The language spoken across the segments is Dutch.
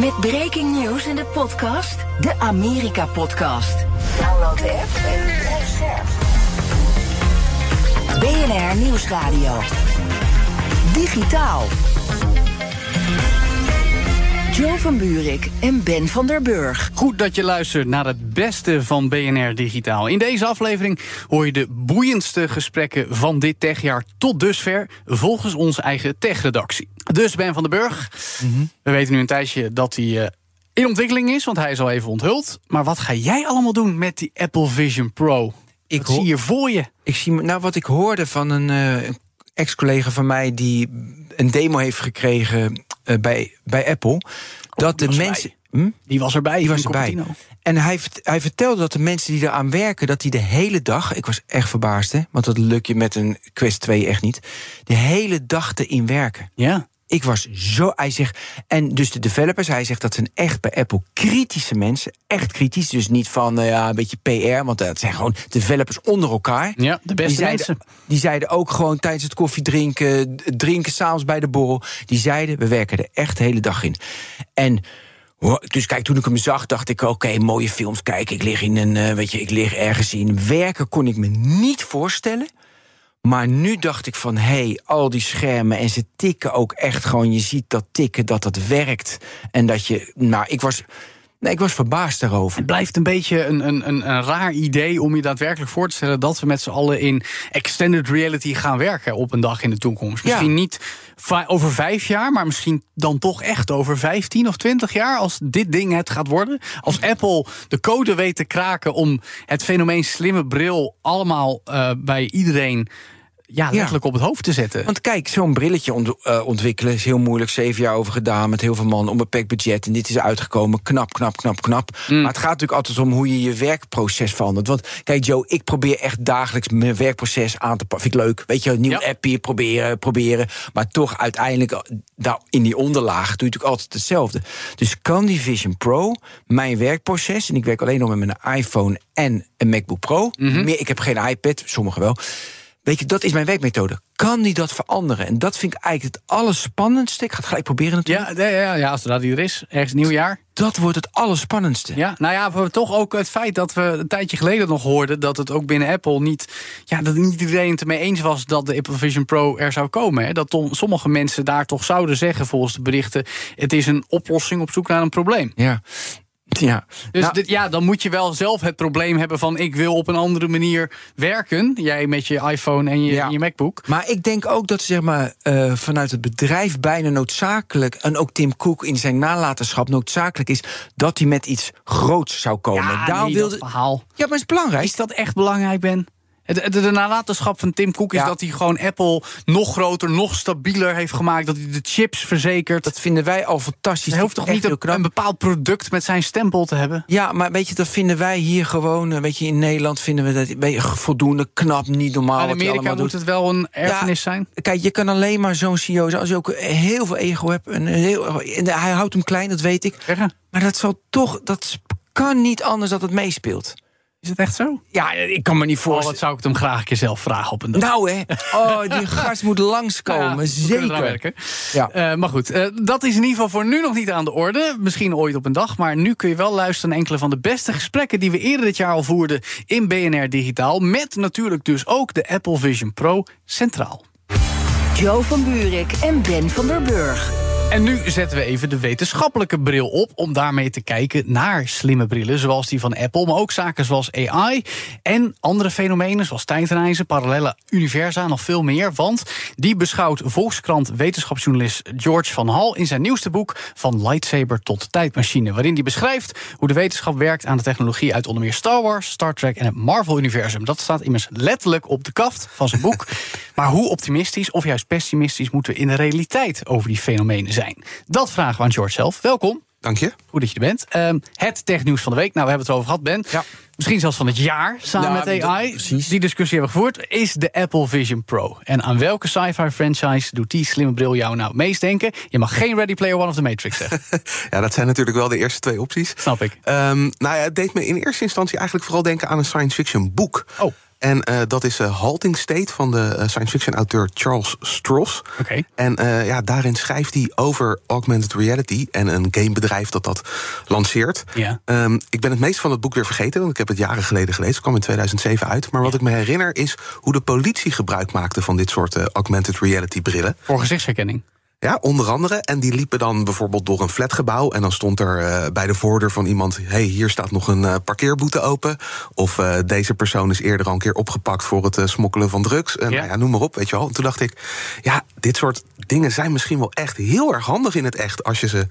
Met breaking news in de podcast, de Amerika-podcast. Download de app en blijf. BNR Nieuwsradio. Digitaal. Joe van Buurik en Ben van der Burg. Goed dat je luistert naar het beste van BNR Digitaal. In deze aflevering hoor je de boeiendste gesprekken van dit techjaar tot dusver, volgens onze eigen techredactie. Dus Ben van der Burg, we weten nu een tijdje dat hij eh, in ontwikkeling is, want hij is al even onthuld. Maar wat ga jij allemaal doen met die Apple Vision Pro? Ik zie je voor je? Ik zie, nou, wat ik hoorde van een eh, een ex-collega van mij die een demo heeft gekregen eh, bij, bij Apple. dat de mensen. Hm? Die was erbij. Die was erbij. En hij, hij vertelde dat de mensen die eraan werken, dat die de hele dag. Ik was echt verbaasd, hè? Want dat lukt je met een Quest 2 echt niet. De hele dag erin werken. Ja. Ik was zo. Hij zegt. En dus de developers, hij zegt dat zijn echt bij Apple kritische mensen. Echt kritisch. Dus niet van eh, ja, een beetje PR. Want dat zijn gewoon developers onder elkaar. Ja, de beste die zeiden, mensen. Die zeiden ook gewoon tijdens het koffie drinken, s'avonds bij de borrel. Die zeiden, we werken er echt de hele dag in. En dus kijk, toen ik hem zag, dacht ik, oké, mooie films kijken. Ik lig in een, eh, weet je, ik lig ergens in. Werken kon ik me niet voorstellen. Maar nu dacht ik van, hé, hey, al die schermen en ze tikken ook echt gewoon. Je ziet dat tikken, dat dat werkt. En dat je, nou, ik was, nee, ik was verbaasd daarover. Het blijft een beetje een, een, een, een raar idee om je daadwerkelijk voor te stellen dat we met z'n allen in extended reality gaan werken op een dag in de toekomst. Ja. Misschien niet over vijf jaar, maar misschien dan toch echt over 15 of 20 jaar als dit ding het gaat worden. Als Apple de code weet te kraken om het fenomeen slimme bril allemaal eh, bij iedereen ja, letterlijk op het hoofd te zetten. Want kijk, zo'n brilletje ont- eh, ontwikkelen is heel moeilijk. Zeven jaar over gedaan met heel veel mannen, onbeperkt budget. En dit is uitgekomen. Knap, knap, knap, knap. Mm. Maar het gaat natuurlijk altijd om hoe je je werkproces verandert. Want kijk, Joe, ik probeer echt dagelijks mijn werkproces aan te pakken. Vind ik leuk. Weet je, een nieuw Ja. appje proberen, proberen. Maar toch uiteindelijk, daar in die onderlaag doe je natuurlijk altijd hetzelfde. Dus kan die Vision Pro mijn werkproces... en ik werk alleen nog met mijn iPhone en een MacBook Pro. Mhm. Meer, ik heb geen iPad, sommigen wel. Weet je, dat is mijn werkmethode. Kan die dat veranderen? En dat vind ik eigenlijk het allerspannendste. Ik ga het gelijk proberen natuurlijk. ja, ja, ja, ja, zodra die er is, ergens nieuwjaar. Dat wordt het allerspannendste. Ja, nou ja, we toch ook het feit dat we een tijdje geleden nog hoorden dat het ook binnen Apple niet, ja, dat niet iedereen het ermee eens was dat de Apple Vision Pro er zou komen. Hè. Dat sommige mensen daar toch zouden zeggen, volgens de berichten, het is een oplossing op zoek naar een probleem. Ja. Ja. Dus Nou, dit- ja, dan moet je wel zelf het probleem hebben van ik wil op een andere manier werken. Jij met je iPhone en je, Ja. je MacBook. maar ik denk ook dat zeg maar, eh, vanuit het bedrijf bijna noodzakelijk... en ook Tim Cook in zijn nalatenschap noodzakelijk is... dat hij met iets groots zou komen. Ja, Daarom nee, wilde... dat verhaal. Ja, maar het is belangrijk. Is dat echt belangrijk, Ben? De, nalatenschap van Tim Cook is Ja. dat hij gewoon Apple nog groter, nog stabieler heeft gemaakt. Dat hij de chips verzekert. Dat vinden wij al fantastisch. hij hoeft toch niet een, bepaald product met zijn stempel te hebben? Ja, maar weet je, dat vinden wij hier gewoon... eh, weet je, in Nederland vinden we dat weet je, voldoende knap, niet normaal. in hij Amerika moet doet. het wel een erfenis zijn. Kijk, je kan alleen maar zo'n CEO zijn als je ook heel veel ego hebt. Heel, en hij houdt hem klein, dat weet ik. Zeggen? Maar dat zal toch, dat kan niet anders dat het meespeelt. Is het echt zo? Ja, ik kan me niet Oh, voorstellen. wat zou ik het hem graag een keer zelf vragen op een dag. nou hè, oh, die gast moet langskomen, ja, zeker. werken. Ja. Eh, maar goed, eh, dat is in ieder geval voor nu nog niet aan de orde. Misschien ooit op een dag. Maar nu kun je wel luisteren naar enkele van de beste gesprekken... die we eerder dit jaar al voerden in BNR Digitaal. Met natuurlijk dus ook de Apple Vision Pro centraal. Joe van Buurik en Ben van der Burg. En nu zetten we even de wetenschappelijke bril op om daarmee te kijken naar slimme brillen, zoals die van Apple, maar ook zaken zoals AI en andere fenomenen zoals tijdreizen, parallele universa, nog veel meer. Want die beschouwt Volkskrant wetenschapsjournalist George van Hal in zijn nieuwste boek Van Lightsaber tot Tijdmachine, waarin hij beschrijft hoe de wetenschap werkt aan de technologie uit onder meer Star Wars, Star Trek en het Marvel-universum. Dat staat immers letterlijk op de kaft van zijn boek. maar hoe optimistisch of juist pessimistisch moeten we in de realiteit over die fenomenen zijn? Dat vragen we aan George zelf. Welkom. Dank je. Goed dat je er bent. Ehm, het technieuws van de week. Nou, we hebben het erover gehad, Ben. Ja. Misschien zelfs van het jaar, samen Ja, met AI. precies. Die discussie hebben we gevoerd. Is de Apple Vision Pro. En aan welke sci-fi franchise doet die slimme bril jou nou meest denken? Je mag geen Ready Player One of the Matrix zeggen. Ja, dat zijn natuurlijk wel de eerste twee opties. Snap ik. Ehm, nou ja, het deed me in eerste instantie eigenlijk vooral denken aan een science fiction boek. Oh. En eh, dat is eh, Halting State van de eh, science fiction auteur Charles Stross. Oké. En ja, daarin schrijft hij over augmented reality en een gamebedrijf dat dat lanceert. Ja. Ehm, ik ben het meest van het boek weer vergeten, want ik heb het jaren geleden gelezen. Het kwam in 2007 uit. Maar wat ik me herinner is hoe de politie gebruik maakte van dit soort augmented reality brillen. Voor gezichtsherkenning. Ja, onder andere. En die liepen dan bijvoorbeeld door een flatgebouw. En dan stond er eh, bij de voordeur van iemand: hey, hier staat nog een eh, parkeerboete open. Of eh, deze persoon is eerder al een keer opgepakt voor het smokkelen van drugs. En Ja. nou ja, noem maar op, weet je wel. En toen dacht ik: ja, dit soort dingen zijn misschien wel echt heel erg handig in het echt. Als je ze.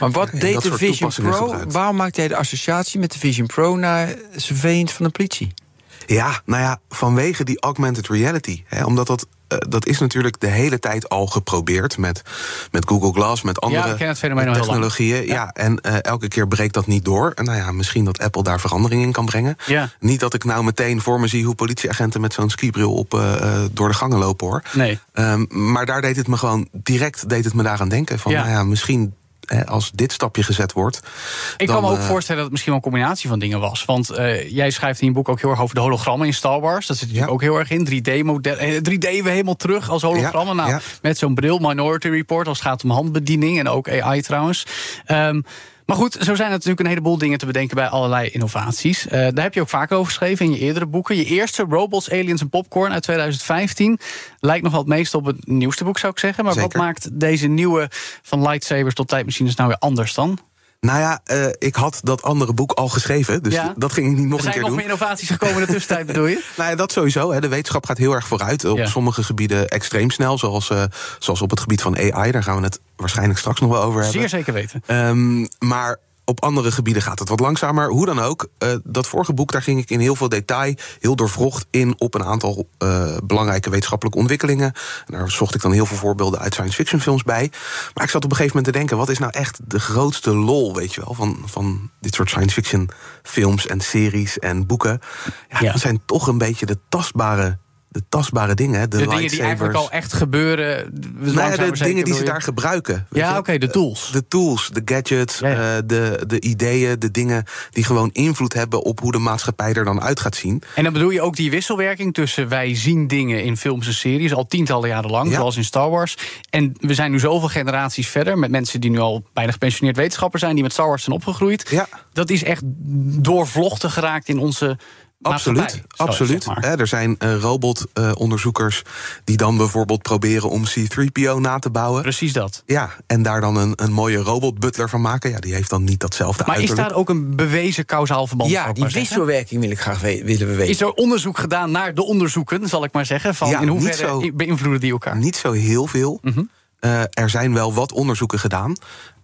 Maar wat deed de Vision Pro? gebruikt. Waarom maakte jij de associatie met de Vision Pro naar surveillance van de politie? Ja, nou ja, vanwege die augmented reality. Hè, omdat dat. Eh, dat is natuurlijk de hele tijd al geprobeerd met, met Google Glass, met andere lang. technologieën. Ja. en eh, elke keer breekt dat niet door. En nou ja, misschien dat Apple daar verandering in kan brengen. Ja. Niet dat ik nou meteen voor me zie hoe politieagenten met zo'n skibril op eh, door de gangen lopen hoor. Nee. Ehm, maar daar deed het me gewoon direct deed het me daaraan denken. Van Ja. nou ja, misschien als dit stapje gezet wordt. Ik dan, kan me ook eh, voorstellen dat het misschien wel een combinatie van dingen was. Want eh, jij schrijft in je boek ook heel erg over de hologrammen in Star Wars. Dat zit natuurlijk Ja. ook heel erg in. 3D-model. 3D we helemaal terug als hologrammen. Ja, nou, ja. Met zo'n bril, Minority Report, als het gaat om handbediening en ook AI trouwens. Ehm, maar goed, zo zijn er natuurlijk een heleboel dingen te bedenken bij allerlei innovaties. Eh, daar heb je ook vaak over geschreven in je eerdere boeken. Je eerste, Robots, Aliens en Popcorn uit 2015, lijkt nog wel het meest op het nieuwste boek, zou ik zeggen. Maar Zeker. wat maakt deze nieuwe van lightsabers tot tijdmachines nou weer anders dan? Nou ja, eh, ik had dat andere boek al geschreven. Dus Ja. dat ging ik niet nog Er een zijn keer nog doen. meer innovaties gekomen in de tussentijd, bedoel je? Nou ja, dat sowieso. Hè. De wetenschap gaat heel erg vooruit. Op Ja. sommige gebieden extreem snel. Zoals, eh, zoals op het gebied van AI. Daar gaan we het waarschijnlijk straks nog wel over hebben. Zeer zeker weten. Ehm, maar op andere gebieden gaat het wat langzamer. Hoe dan ook, eh, dat vorige boek, daar ging ik in heel veel detail, heel doorvrocht in op een aantal eh, belangrijke wetenschappelijke ontwikkelingen. En daar zocht ik dan heel veel voorbeelden uit science fiction films bij. Maar ik zat op een gegeven moment te denken: wat is nou echt de grootste lol, weet je wel, van, van dit soort science fiction films en series en boeken? Ja, Ja. dat zijn toch een beetje de tastbare, de tastbare dingen. De, De dingen die eigenlijk al echt gebeuren. Nou ja, de dingen die ze daar gebruiken. weet Ja, oké, de tools. De tools, de gadgets, Ja, ja. eh, de, de ideeën, de dingen die gewoon invloed hebben op hoe de maatschappij er dan uit gaat zien. En dan bedoel je ook die wisselwerking tussen wij zien dingen in films en series al tientallen jaren lang, zoals in Star Wars. En we zijn nu zoveel generaties verder met mensen die nu al bijna gepensioneerd wetenschappers zijn, die met Star Wars zijn opgegroeid. Ja. Dat is echt doorvlochten geraakt in onze. Absoluut, absoluut. zeg maar. Er zijn eh, robotonderzoekers die dan bijvoorbeeld proberen om C-3PO na te bouwen. Precies dat. Ja, en daar dan een, een mooie robotbutler van maken. Ja, die heeft dan niet datzelfde Maar is uiterlijk. daar ook een bewezen kausaal verband? Ja, die maar wisselwerking wil ik graag we- willen we weten. Is er onderzoek gedaan naar de onderzoeken, zal ik maar zeggen? Van Ja, in hoeverre zo- beïnvloeden die elkaar? Niet zo heel veel. Mhm. Eh, er zijn wel wat onderzoeken gedaan.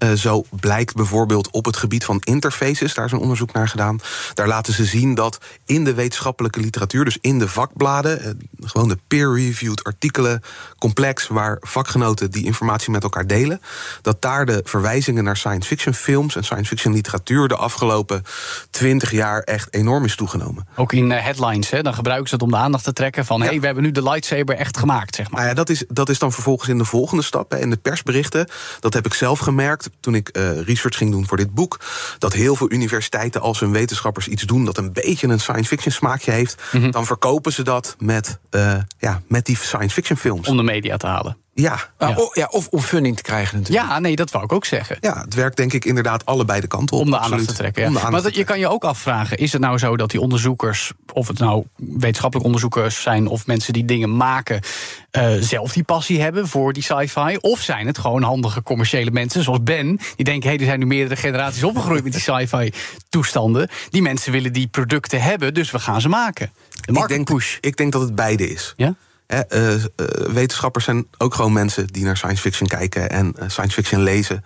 Eh, zo blijkt bijvoorbeeld op het gebied van interfaces, daar is een onderzoek naar gedaan. Daar laten ze zien dat in de wetenschappelijke literatuur, dus in de vakbladen, eh, gewoon de peer-reviewed artikelen, complex waar vakgenoten die informatie met elkaar delen, dat daar de verwijzingen naar science fiction films en science fiction literatuur de afgelopen twintig jaar echt enorm is toegenomen. Ook in eh, headlines, hè? dan gebruiken ze het om de aandacht te trekken van... hé, hey, we hebben nu de lightsaber echt gemaakt, zeg maar. Nou ja, dat is, dat is dan vervolgens in de volgende stap, hè, in de persberichten. Dat heb ik zelf gemerkt toen ik eh, research ging doen voor dit boek. Dat heel veel universiteiten, als hun wetenschappers iets doen dat een beetje een science fiction smaakje heeft, Mhm. dan verkopen ze dat met, eh, ja, met die science fiction films. Om de media te halen. Ja. Ja. oh, ja, of om funding te krijgen natuurlijk. Ja, nee, dat wou ik ook zeggen. ja, het werkt denk ik inderdaad allebei de kanten op. Om de aandacht te trekken. ja. Aandacht maar dat, je kan je ook afvragen: is het nou zo dat die onderzoekers, of het nou wetenschappelijke onderzoekers zijn of mensen die dingen maken, eh, zelf die passie hebben voor die sci-fi? Of zijn het gewoon handige commerciële mensen zoals Ben, die denken: hé, hey, er zijn nu meerdere generaties opgegroeid met die sci-fi toestanden. Die mensen willen die producten hebben, dus we gaan ze maken. De ik market denk, push. ik denk dat het beide is. Ja? Hè, eh, eh, wetenschappers zijn ook gewoon mensen die naar science fiction kijken en eh, science fiction lezen.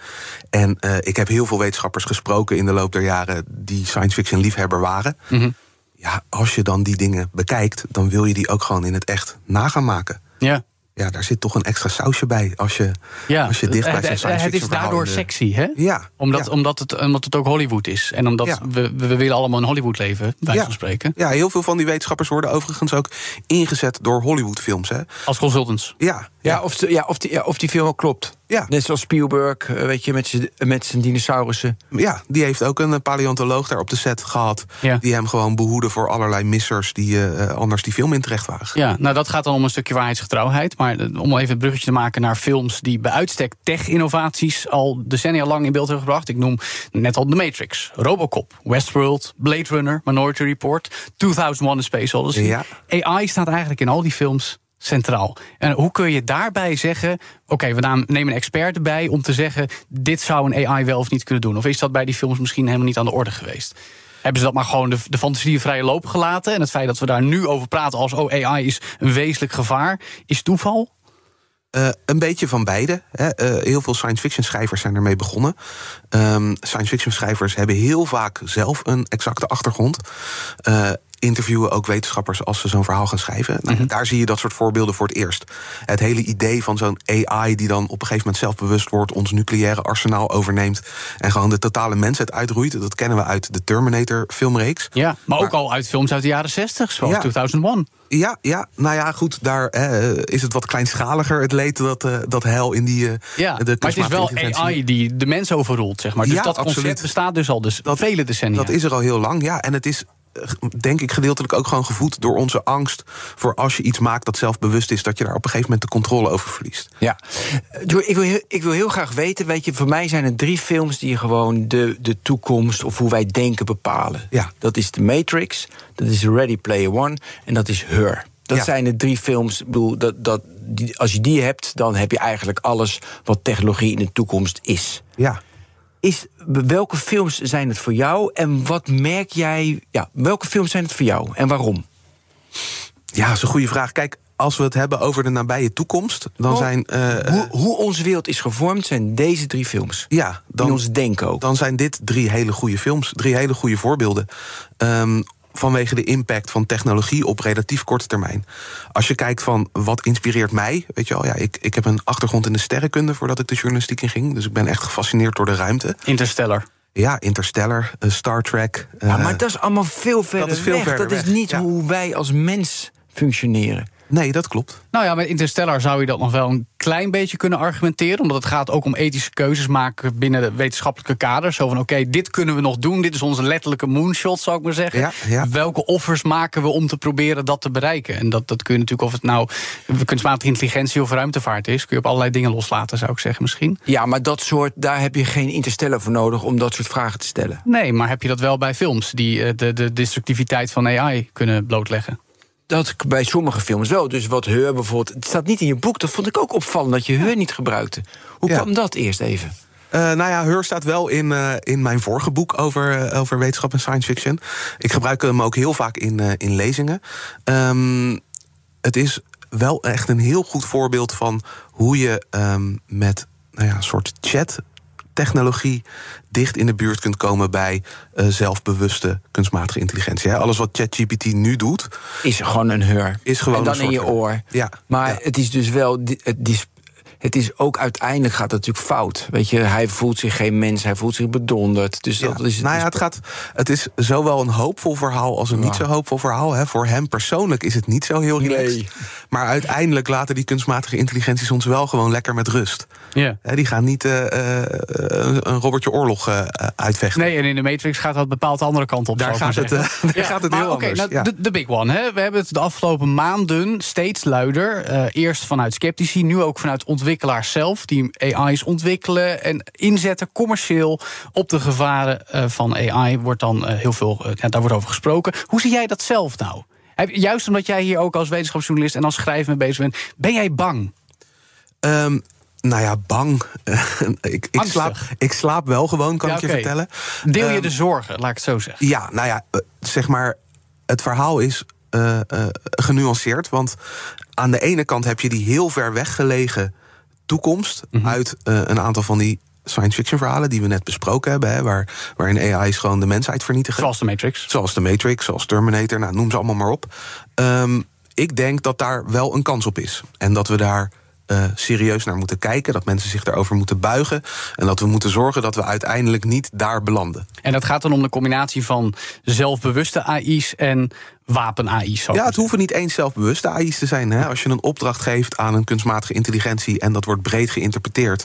En eh, ik heb heel veel wetenschappers gesproken in de loop der jaren die science fiction liefhebber waren. Mhm. Ja, als je dan die dingen bekijkt, dan wil je die ook gewoon in het echt na gaan maken. Ja. Ja, daar zit toch een extra sausje bij als je, Ja, als je dicht bij het, science is daardoor sexy, hè? Ja, Omdat, ja. omdat, het, omdat het ook Hollywood is. En omdat Ja. we, we, willen allemaal in Hollywood leven, bij van spreken. Ja, heel veel van die wetenschappers worden overigens ook ingezet door Hollywoodfilms. Hè? Als consultants. Ja, Ja, of, de- ja, of, die, ja, of die film ook klopt. Ja. Net zoals Spielberg, eh, weet je, met zijn- met zijn dinosaurussen. ja, die heeft ook een eh, paleontoloog daar op de set gehad. Ja. Die hem gewoon behoeden voor allerlei missers die eh, anders die film in terecht waren. Ja, nou dat gaat dan om een stukje waarheidsgetrouwheid. Maar om even een bruggetje te maken naar films die bij uitstek tech-innovaties al decennia lang in beeld hebben gebracht. Ik noem net al The Matrix, Robocop, Westworld, Blade Runner, Minority Report, 2001 A Space Odyssey. Ja. AI staat eigenlijk in al die films centraal. En hoe kun je daarbij zeggen... oké, we nemen een expert erbij om te zeggen... dit zou een AI wel of niet kunnen doen? Of is dat bij die films misschien helemaal niet aan de orde geweest? Hebben ze dat maar gewoon de, de fantasie vrije loop gelaten? En het feit dat we daar nu over praten als... oh, AI is een wezenlijk gevaar, is toeval? Eh, een beetje van beide. Hè. Eh, heel veel science fiction schrijvers zijn ermee begonnen. Ehm, science fiction schrijvers hebben heel vaak zelf een exacte achtergrond. Eh, interviewen ook wetenschappers als ze zo'n verhaal gaan schrijven. Nou, Daar zie je dat soort voorbeelden voor het eerst. Het hele idee van zo'n AI die dan op een gegeven moment zelfbewust wordt, ons nucleaire arsenaal overneemt en gewoon de totale mensheid uitroeit. Dat kennen we uit de Terminator filmreeks. Ja, maar ook al uit films uit de jaren 60, zoals Ja. 2001. Ja, ja, nou ja, goed, daar eh, is het wat kleinschaliger, het leed dat, eh, dat hel in die. eh, Ja, de maar het is wel. AI die de mens overroelt, zeg maar. Dus Ja, dat concept absoluut. bestaat dus al dus Dat- vele decennia. Dat is er al heel lang, ja. En het is, denk ik, gedeeltelijk ook gewoon gevoed door onze angst voor als je iets maakt dat zelfbewust is, dat je daar op een gegeven moment de controle over verliest. Ja. Eh, Ik wil, heel, ik wil heel graag weten, weet je, voor mij zijn er drie films die gewoon de, de toekomst of hoe wij denken bepalen. Ja. Dat is The Matrix, dat is Ready Player One en dat is Her. Dat Ja. zijn de drie films. Ik bedoel, dat, dat, die, als je die hebt, dan heb je eigenlijk alles wat technologie in de toekomst is. Ja. is. Welke films zijn het voor jou en wat merk jij? Ja, welke films zijn het voor jou en waarom? Ja, dat is een goede vraag. Kijk, als we het hebben over de nabije toekomst, dan Oh. zijn. eh, hoe, hoe onze wereld is gevormd zijn deze drie films. ja, in dan, ons denken ook. dan zijn dit drie hele goede films, drie hele goede voorbeelden. Ehm, vanwege de impact van technologie op relatief korte termijn. Als je kijkt van wat inspireert mij, weet je wel, ja, ik, ik heb een achtergrond in de sterrenkunde voordat ik de journalistiek in ging. Dus ik ben echt gefascineerd door de ruimte. Interstellar. Ja, Interstellar, eh, Star Trek. Ja, eh, maar dat is allemaal veel verder is veel weg. verder dat is weg, niet ja. hoe wij als mens functioneren. Nee, dat klopt. Nou ja, met Interstellar zou je dat nog wel een klein beetje kunnen argumenteren. Omdat het gaat ook om ethische keuzes maken binnen de wetenschappelijke kaders. Zo van, oké, dit kunnen we nog doen. Dit is onze letterlijke moonshot, zou ik maar zeggen. Ja, ja. Welke offers maken we om te proberen dat te bereiken? En dat, dat kun je natuurlijk, of het nou kunstmatige intelligentie of ruimtevaart is... kun je op allerlei dingen loslaten, zou ik zeggen misschien. Ja, maar dat soort, daar heb je geen interstellar voor nodig om dat soort vragen te stellen. Nee, maar heb je dat wel bij films... die eh, de, de destructiviteit van AI kunnen blootleggen? Dat bij sommige films wel. Dus wat Heur bijvoorbeeld. Het staat niet in je boek. Dat vond ik ook opvallend dat je Heur niet gebruikte. Hoe kwam dat eerst even? Eh, nou ja, Heur staat wel in, eh, in mijn vorige boek over, eh, over wetenschap en science fiction. Ik gebruik hem ook heel vaak in, in lezingen. Ehm, het is wel echt een heel goed voorbeeld van hoe je ehm, met nou ja, een soort chat. Technologie dicht in de buurt kunt komen bij eh, zelfbewuste kunstmatige intelligentie. Hè. Alles wat ChatGPT nu doet, Is gewoon een Heur. is gewoon en dan een in je Heur. oor. Ja, Maar ja. het is dus wel. Het het is ook uiteindelijk gaat het natuurlijk fout. Weet je, hij voelt zich geen mens, hij voelt zich bedonderd. Dus Ja. dat is. nou ja, het, gaat, het is zowel een hoopvol verhaal als een niet zo hoopvol verhaal. Hè. Voor hem persoonlijk is het niet zo heel relaxed. Nee. Maar uiteindelijk laten die kunstmatige intelligenties ons wel gewoon lekker met rust. Ja. Hè, die gaan niet eh, eh, een een Robertje Oorlog eh, uitvechten. Nee, en in de Matrix gaat dat bepaald de andere kant op. Daar gaat het, eh, daar gaat het maar heel oké, anders, nou, ja. de, de big one. Hè. We hebben het de afgelopen maanden steeds luider. eh, eerst vanuit sceptici, nu ook vanuit ontwikkelaars zelf... die AI's ontwikkelen en inzetten commercieel... op de gevaren eh, van AI wordt dan eh, heel veel... eh, ja, daar wordt over gesproken. Hoe zie jij dat zelf nou? Juist omdat jij hier ook als wetenschapsjournalist en als schrijver mee bezig bent... ben jij bang? Ehm, nou ja, bang. ik, ik, slaap, ik slaap wel gewoon, kan Ja, ik je vertellen. Deel je Ehm, de zorgen, laat ik het zo zeggen? Ja, nou ja, zeg maar, het verhaal is genuanceerd. Want aan de ene kant heb je die heel ver weggelegen toekomst Mhm. uit eh, een aantal van die science fiction verhalen die we net besproken hebben, hè, waar, waarin AI's gewoon de mensheid vernietigen. Zoals de Matrix. Zoals de Matrix, zoals Terminator, nou, noem ze allemaal maar op. Ehm, ik denk dat daar wel een kans op is. En dat we daar uh, serieus naar moeten kijken. Dat mensen zich daarover moeten buigen. En dat we moeten zorgen dat we uiteindelijk niet daar belanden. En dat gaat dan om de combinatie van zelfbewuste AI's en wapen-AI's. Ja, het hoeven niet eens zelfbewuste AI's te zijn. Hè. Als je een opdracht geeft aan een kunstmatige intelligentie en dat wordt breed geïnterpreteerd,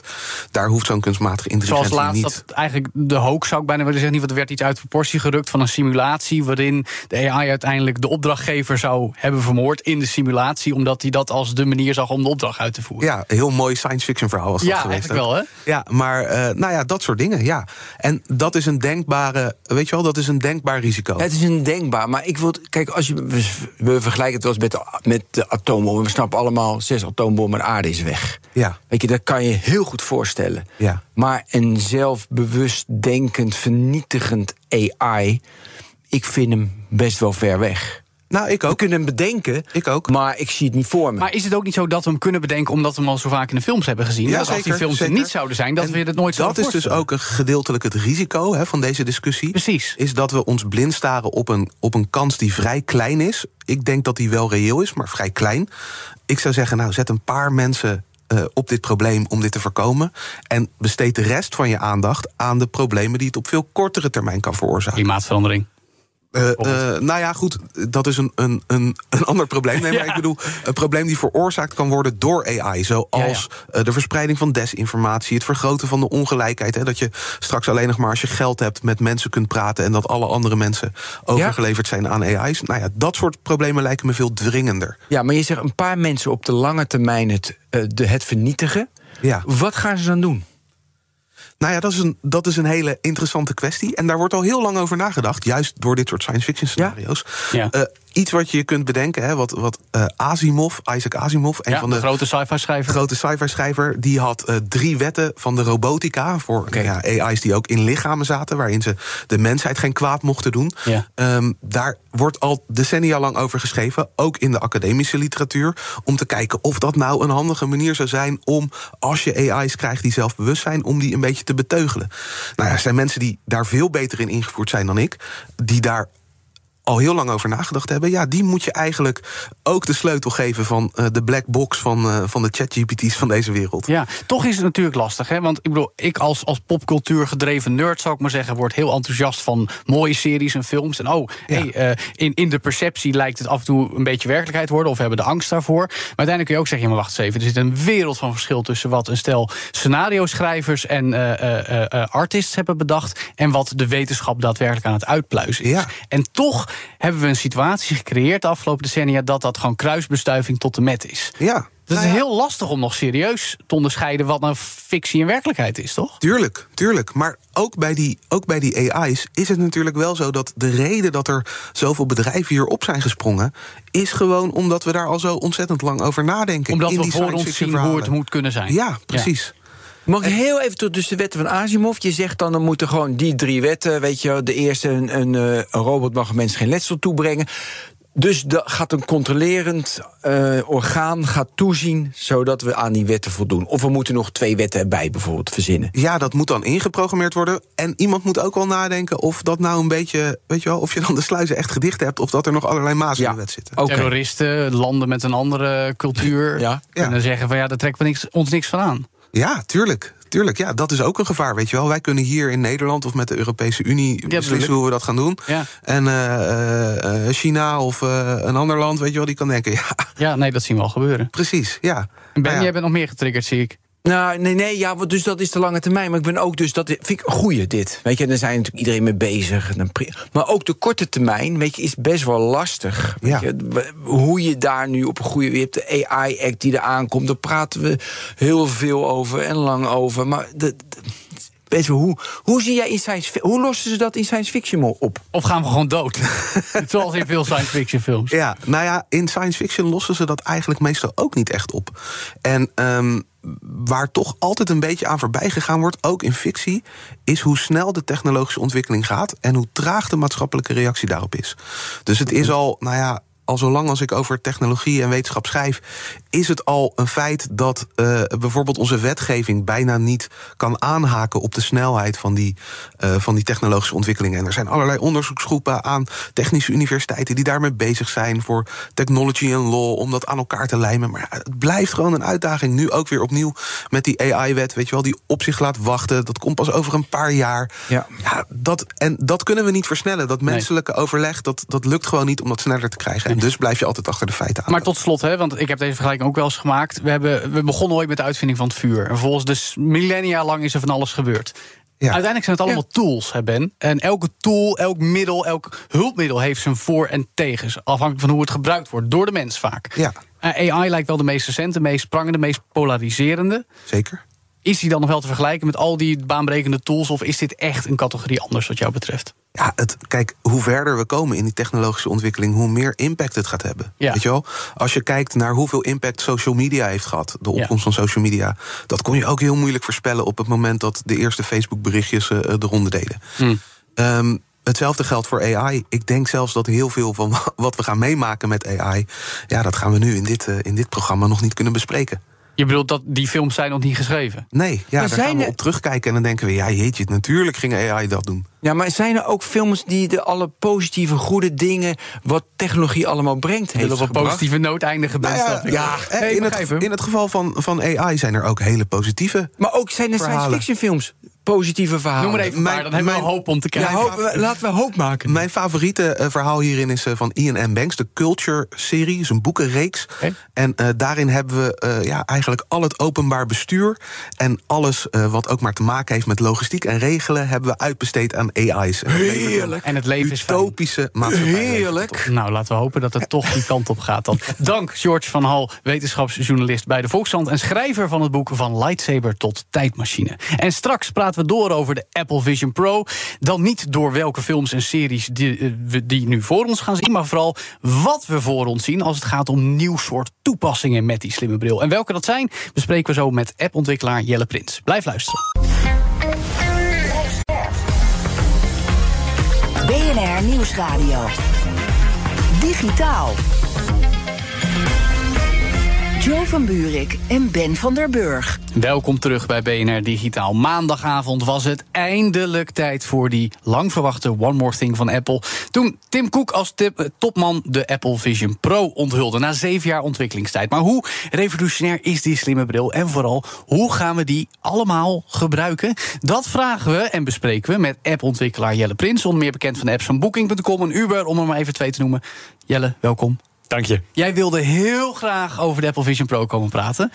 daar hoeft zo'n kunstmatige intelligentie Zoals laatst niet. Dat eigenlijk de hoax zou ik bijna willen zeggen, niet, want er werd iets uit proportie gerukt van een simulatie waarin de AI uiteindelijk de opdrachtgever zou hebben vermoord in de simulatie, omdat hij dat als de manier zag om de opdracht uit te voeren. Ja, een heel mooi science fiction verhaal was dat ja, geweest. eigenlijk wel, hè? Ja, maar uh, nou ja, dat soort dingen, ja. En dat is een denkbare, weet je wel, dat is een denkbaar risico. Het is een denkbaar, maar ik wil, kijk, als je, we, vergelijken het wel eens met de, met de atoombom. We snappen allemaal, zes atoombommen, de aarde is weg. Ja. Weet je, dat kan je heel goed voorstellen. Ja. Maar een zelfbewust denkend, vernietigend AI... ik vind hem best wel ver weg. Nou, ik ook. We kunnen hem bedenken, ik ook. maar ik zie het niet voor me. Maar is het ook niet zo dat we hem kunnen bedenken... omdat we hem al zo vaak in de films hebben gezien? Ja, dat zeker, als die films zeker. er niet zouden zijn, dat en we het nooit zouden Dat is dus ook een gedeeltelijk het risico hè, van deze discussie. Precies. Is dat we ons blind staren op een, op een kans die vrij klein is. Ik denk dat die wel reëel is, maar vrij klein. Ik zou zeggen, nou, zet een paar mensen uh, op dit probleem om dit te voorkomen. En besteed de rest van je aandacht aan de problemen die het op veel kortere termijn kan veroorzaken. Klimaatverandering. Uh, uh, nou ja, goed, dat is een, een, een, een ander probleem. Nee, maar Ja. ik bedoel, een probleem die veroorzaakt kan worden door AI. Zoals uh, de verspreiding van desinformatie, het vergroten van de ongelijkheid. Hè, dat je straks alleen nog maar als je geld hebt met mensen kunt praten. en dat alle andere mensen overgeleverd zijn aan AI's. Nou ja, dat soort problemen lijken me veel dringender. Ja, maar je zegt een paar mensen op de lange termijn het, uh, de, het vernietigen. Ja. Wat gaan ze dan doen? Nou ja, dat is, een, dat is een hele interessante kwestie. En daar wordt al heel lang over nagedacht. Juist door dit soort science fiction scenario's. Ja. Uh, iets wat je kunt bedenken, hè, wat, wat uh, Asimov, Isaac Asimov, een Ja, van de, de, grote sci-fi schrijver. grote sci-fi schrijver, die had uh, drie wetten van de robotica voor okay. ja, AI's die ook in lichamen zaten, waarin ze de mensheid geen kwaad mochten doen. Ja. Um, daar wordt al decennia lang over geschreven, ook in de academische literatuur, om te kijken of dat nou een handige manier zou zijn om, als je AI's krijgt die zelfbewust zijn, om die een beetje te beteugelen. Nou ja, er zijn mensen die daar veel beter in ingevoerd zijn dan ik, die daar al heel lang over nagedacht hebben. Ja, die moet je eigenlijk ook de sleutel geven van uh, de black box van, uh, van de chat-GPT's van deze wereld. Ja, toch is het natuurlijk lastig. Hè? Want ik bedoel, ik als, als popcultuur gedreven nerd, zou ik maar zeggen, word heel enthousiast van mooie series en films. En oh, ja. hey, uh, in, in de perceptie lijkt het af en toe een beetje werkelijkheid worden, of we hebben de angst daarvoor. Maar uiteindelijk kun je ook zeggen, ja, maar wacht eens even, er zit een wereld van verschil tussen wat een stel scenario-schrijvers en artists hebben bedacht. En wat de wetenschap daadwerkelijk aan het uitpluizen is. Ja. En toch hebben we een situatie gecreëerd de afgelopen decennia dat dat gewoon kruisbestuiving tot de met is. Ja. Nou het is ja, heel lastig om nog serieus te onderscheiden wat nou fictie en werkelijkheid is, toch? Tuurlijk, tuurlijk. Maar ook bij, die, ook bij die AI's is het natuurlijk wel zo dat de reden dat er zoveel bedrijven hierop zijn gesprongen, is gewoon omdat we daar al zo ontzettend lang over nadenken. Omdat in we die voor ons zien hoe het moet kunnen zijn. Ja, precies. Mag ik heel even tot dus de wetten van Asimov? Je zegt dan, dan moeten gewoon die drie wetten, weet je, de eerste, een, een, een robot mag een mens geen letsel toebrengen. Dus de, gaat een controlerend uh, orgaan gaat toezien, zodat we aan die wetten voldoen. Of we moeten nog twee wetten erbij bijvoorbeeld verzinnen. Ja, dat moet dan ingeprogrammeerd worden. En iemand moet ook wel nadenken of dat nou een beetje, weet je wel, of je dan de sluizen echt gedicht hebt, of dat er nog allerlei maas Ja. in de wet zitten. Oké. Terroristen, landen met een andere cultuur. Ja. Kunnen zeggen van ja, daar trekken we niks, ons niks van aan. Ja, tuurlijk. Tuurlijk, ja, dat is ook een gevaar, weet je wel. Wij kunnen hier in Nederland of met de Europese Unie beslissen hoe we dat gaan doen. Ja. En uh, uh, China of uh, een ander land, weet je wel, die kan denken, ja, Ja, nee, dat zien we al gebeuren. precies, ja. En Ben, Nou ja. jij bent nog meer getriggerd, zie ik. Nou, nee, nee, ja, want dus dat is de lange termijn. Maar ik ben ook dus, dat vind ik een goeie, dit. Weet je, daar zijn natuurlijk iedereen mee bezig. Maar ook de korte termijn, weet je, is best wel lastig. Weet Ja. je, hoe je daar nu op een goede... Je hebt de AI-act die eraan komt, daar praten we heel veel over en lang over. Maar de, de- weet je, hoe, hoe zie jij in science Hoe lossen ze dat in science fiction op? Of gaan we gewoon dood? Zoals in veel science fiction films. Ja, nou ja, in science fiction lossen ze dat eigenlijk meestal ook niet echt op. En ehm, waar toch altijd een beetje aan voorbij gegaan wordt, ook in fictie, is hoe snel de technologische ontwikkeling gaat en hoe traag de maatschappelijke reactie daarop is. Dus het is al, nou ja. Al zolang als ik over technologie en wetenschap schrijf, is het al een feit dat uh, bijvoorbeeld onze wetgeving bijna niet kan aanhaken op de snelheid van die, uh, van die technologische ontwikkelingen. En er zijn allerlei onderzoeksgroepen aan technische universiteiten die daarmee bezig zijn voor technology en law, om dat aan elkaar te lijmen. Maar het blijft gewoon een uitdaging. Nu ook weer opnieuw met die AI-wet, weet je wel, die op zich laat wachten. Dat komt pas over een paar jaar. Ja. Ja, dat, en dat kunnen we niet versnellen. Dat menselijke overleg, dat, dat lukt gewoon niet om dat sneller te krijgen. En dus blijf je altijd achter de feiten aan. Maar tot slot, hè, want ik heb deze vergelijking ook wel eens gemaakt. We, hebben, we begonnen ooit met de uitvinding van het vuur. En volgens dus millennia lang is er van alles gebeurd. Ja. Uiteindelijk zijn het allemaal tools, hè Ben. En elke tool, elk middel, elk hulpmiddel heeft zijn voor- en tegens. Afhankelijk van hoe het gebruikt wordt, door de mens vaak. Ja, Eh, AI lijkt wel de meest recente, meest prangende, meest polariserende. zeker. Is die dan nog wel te vergelijken met al die baanbrekende tools... of is dit echt een categorie anders wat jou betreft? Ja, het, kijk, hoe verder we komen in die technologische ontwikkeling, hoe meer impact het gaat hebben. Ja. Weet je wel? Als je kijkt naar hoeveel impact social media heeft gehad, de opkomst van social media, dat kon je ook heel moeilijk voorspellen op het moment dat de eerste Facebook-berichtjes eh, de ronde deden. Hm. Ehm, hetzelfde geldt voor AI. Ik denk zelfs dat heel veel van wat we gaan meemaken met AI, ja, dat gaan we nu in dit, eh, in dit programma nog niet kunnen bespreken. Je bedoelt dat die films zijn nog niet geschreven? Nee, ja, daar zijn gaan we er- op terugkijken en dan denken we, ja, jeetje, natuurlijk ging AI dat doen. Ja, maar zijn er ook films die de alle positieve, goede dingen... wat technologie allemaal brengt, heeft op een positieve noot eindigen, Nou ja, snap ik. ja, in, het, in het geval van, van AI zijn er ook hele positieve. Maar ook zijn er Verhalen. science fiction films positieve verhalen. Noem maar even, Mijn- maar dan hebben we mijn- wel hoop om te Ja, krijgen. hoop- laten we hoop maken. Mijn favoriete eh, verhaal hierin is eh, van Ian M. Banks, de Culture-serie. is een boekenreeks. En eh, daarin hebben we eh, ja, eigenlijk al het openbaar bestuur... en alles eh, wat ook maar te maken heeft met logistiek en regelen... hebben we uitbesteed aan AI's. We een En het leven is. Utopische maatschappij. Heerlijk. Nou, laten we hopen dat het toch die kant op gaat dan. Dank, George van Hal, wetenschapsjournalist bij de Volkskrant... en schrijver van het boek Van Lightsaber tot Tijdmachine. En straks praten we door over de Apple Vision Pro. Dan niet door welke films en series die, eh, we die nu voor ons gaan zien... maar vooral wat we voor ons zien als het gaat om nieuw soort toepassingen... met die slimme bril. En welke dat zijn, bespreken we zo met appontwikkelaar Jelle Prins. Blijf luisteren. BNR Nieuwsradio. Digitaal. Joe van Buurik en Ben van der Burg. Welkom terug bij BNR Digitaal. Maandagavond was het eindelijk tijd voor die lang verwachte One More Thing van Apple. Toen Tim Cook als topman de Apple Vision Pro onthulde na zeven jaar ontwikkelingstijd. Maar hoe revolutionair is die slimme bril? En vooral, hoe gaan we die allemaal gebruiken? Dat vragen we en bespreken we met appontwikkelaar Jelle Prins. Onder meer bekend van de apps van Booking.com en Uber, om er maar even twee te noemen. Jelle, welkom. Dank je. Jij wilde heel graag over de Apple Vision Pro komen praten.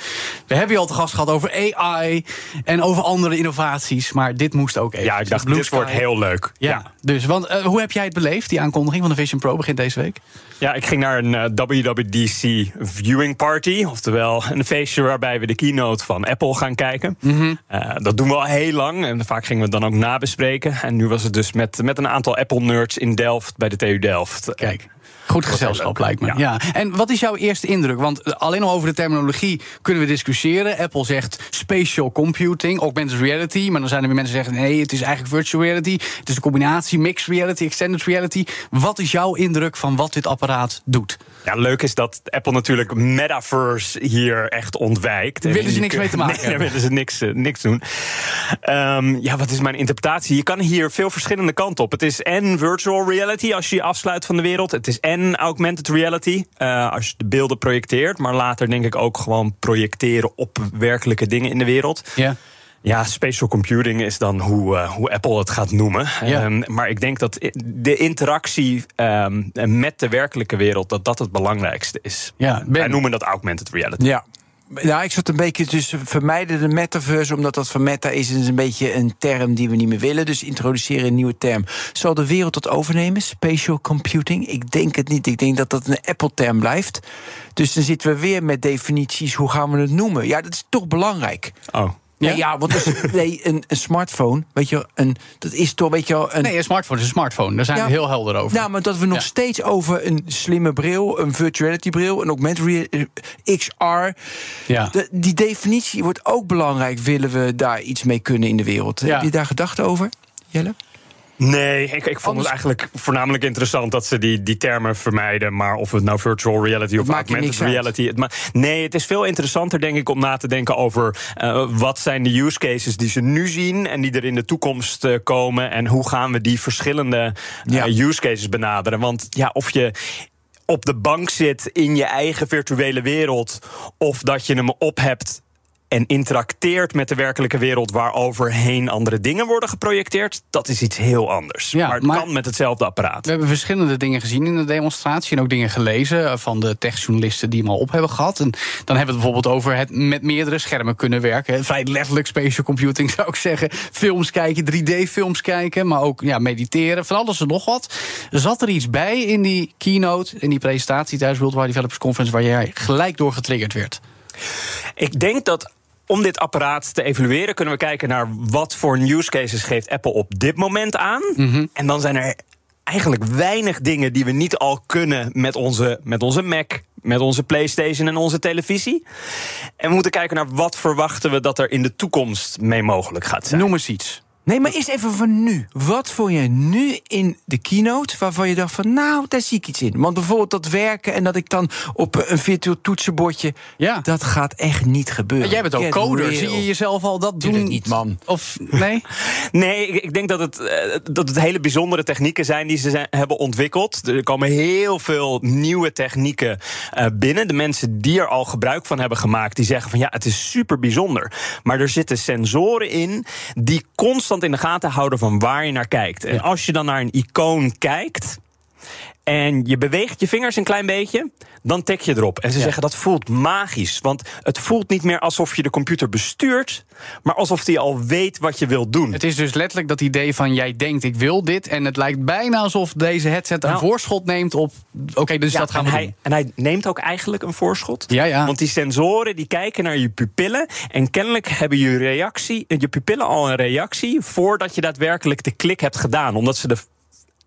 We hebben je al te gast gehad over AI en over andere innovaties. Maar dit moest ook even. Ja, ik dacht, Blue dit Sky. wordt heel leuk. Ja, Ja. dus, want eh, hoe heb jij het beleefd, die aankondiging van de Vision Pro begin deze week? Ja, ik ging naar een eh, WWDC viewing party. Oftewel een feestje waarbij we de keynote van Apple gaan kijken. Mhm. Eh, dat doen we al heel lang. En vaak gingen we het dan ook nabespreken. En nu was het dus met, met een aantal Apple-nerds in Delft bij de TU Delft. Kijk. Goed gezelschap, lijkt me. Ja. En wat is jouw eerste indruk? Want eh, alleen al over de terminologie kunnen we discussiëren. Apple zegt spatial computing, augmented reality. Maar dan zijn er weer mensen die zeggen: nee, het is eigenlijk virtual reality. Het is een combinatie, mixed reality, extended reality. Wat is jouw indruk van wat dit apparaat doet? Ja, leuk is dat Apple natuurlijk metaverse hier echt ontwijkt. Daar willen En ze niks kun- mee te maken Nee, daar willen ze niks, eh, niks doen. Ehm, ja, wat is mijn interpretatie? Je kan hier veel verschillende kanten op. Het is en virtual reality als je je afsluit van de wereld. Het is en augmented reality eh, als je de beelden projecteert. Maar later denk ik ook gewoon projecteren op werkelijke dingen in de wereld. Ja. Ja, spatial computing is dan hoe, eh, hoe Apple het gaat noemen. Ja. Ehm, maar ik denk dat de interactie ehm, met de werkelijke wereld... dat dat het belangrijkste is. Ja, Ben. Wij noemen dat augmented reality. Ja. Ja, ik zat een beetje tussen vermijden de metaverse, omdat dat van meta is, is een beetje een term die we niet meer willen. Dus introduceren een nieuwe term. Zal de wereld dat overnemen? Spatial computing? Ik denk het niet. Ik denk dat dat een Apple-term blijft. Dus dan zitten we weer met definities. Hoe gaan we het noemen? Ja, dat is toch belangrijk. Oh. Ja? Ja, ja want een, nee, een, een smartphone, weet je, een, dat is toch, weet je een, Nee, een smartphone is een smartphone. Daar zijn Ja. we heel helder over. Nou, maar dat we nog Ja. steeds over een slimme bril, een virtuality bril, een augmented XR. Ja. De, die definitie wordt ook belangrijk. Willen we daar iets mee kunnen in de wereld? Heb je daar gedacht over, Jelle? Nee, ik, ik vond Anders- het eigenlijk voornamelijk interessant dat ze die, die termen vermijden. Maar of het nou virtual reality of augmented reality. Het nee, het is veel interessanter, denk ik, om na te denken over eh, wat zijn de use cases die ze nu zien en die er in de toekomst eh, komen. En hoe gaan we die verschillende eh, Ja. use cases benaderen. Want ja, of je op de bank zit in je eigen virtuele wereld, of dat je hem op hebt en interacteert met de werkelijke wereld waaroverheen andere dingen worden geprojecteerd, dat is iets heel anders. Ja, maar het maar- kan met hetzelfde apparaat. We hebben verschillende dingen gezien in de demonstratie en ook dingen gelezen eh, van de techjournalisten die hem al op hebben gehad. En dan hebben we het bijvoorbeeld over het met meerdere schermen kunnen werken. Vrij letterlijk spatial computing zou ik zeggen. Films kijken, 3D-films kijken, maar ook ja, mediteren, van alles en nog wat. Zat er iets bij in die keynote, in die presentatie tijdens Worldwide Developers Conference, waar jij gelijk door getriggerd werd? Ik denk dat om dit apparaat te evalueren, kunnen we kijken naar wat voor use cases geeft Apple op dit moment aan. En dan zijn er eigenlijk weinig dingen die we niet al kunnen met onze, met onze Mac, met onze PlayStation en onze televisie. En we moeten kijken naar wat verwachten we dat er in de toekomst mee mogelijk gaat zijn. Noem eens iets. Nee, maar eerst even van nu. Wat vond je nu in de keynote waarvan je dacht van... nou, daar zie ik iets in. Want bijvoorbeeld dat werken en dat ik dan op een virtueel toetsenbordje... Ja. dat gaat echt niet gebeuren. Jij bent ook Get coder. real. Zie je jezelf al dat Doe doen? dat niet, man. Of nee? Nee, ik, ik denk dat het, eh, dat het hele bijzondere technieken zijn die ze zijn- hebben ontwikkeld. Er komen heel veel nieuwe technieken eh, binnen. De mensen die er al gebruik van hebben gemaakt, die zeggen van ja, het is super bijzonder. Maar er zitten sensoren in die constant in de gaten houden van waar je naar kijkt. En als je dan naar een icoon kijkt. En je beweegt je vingers een klein beetje, dan tik je erop. En ze zeggen dat voelt magisch. Want het voelt niet meer alsof je de computer bestuurt, maar alsof hij al weet wat je wilt doen. Het is dus letterlijk dat idee van jij denkt ik wil dit. En het lijkt bijna alsof deze headset een Nou. voorschot neemt op. Oké, dus Ja, dat gaan we en, hij, doen. en hij neemt ook eigenlijk een voorschot. Ja, ja. Want die sensoren die kijken naar je pupillen. En kennelijk hebben je, reactie, je pupillen al een reactie. voordat je daadwerkelijk de klik hebt gedaan. Omdat ze de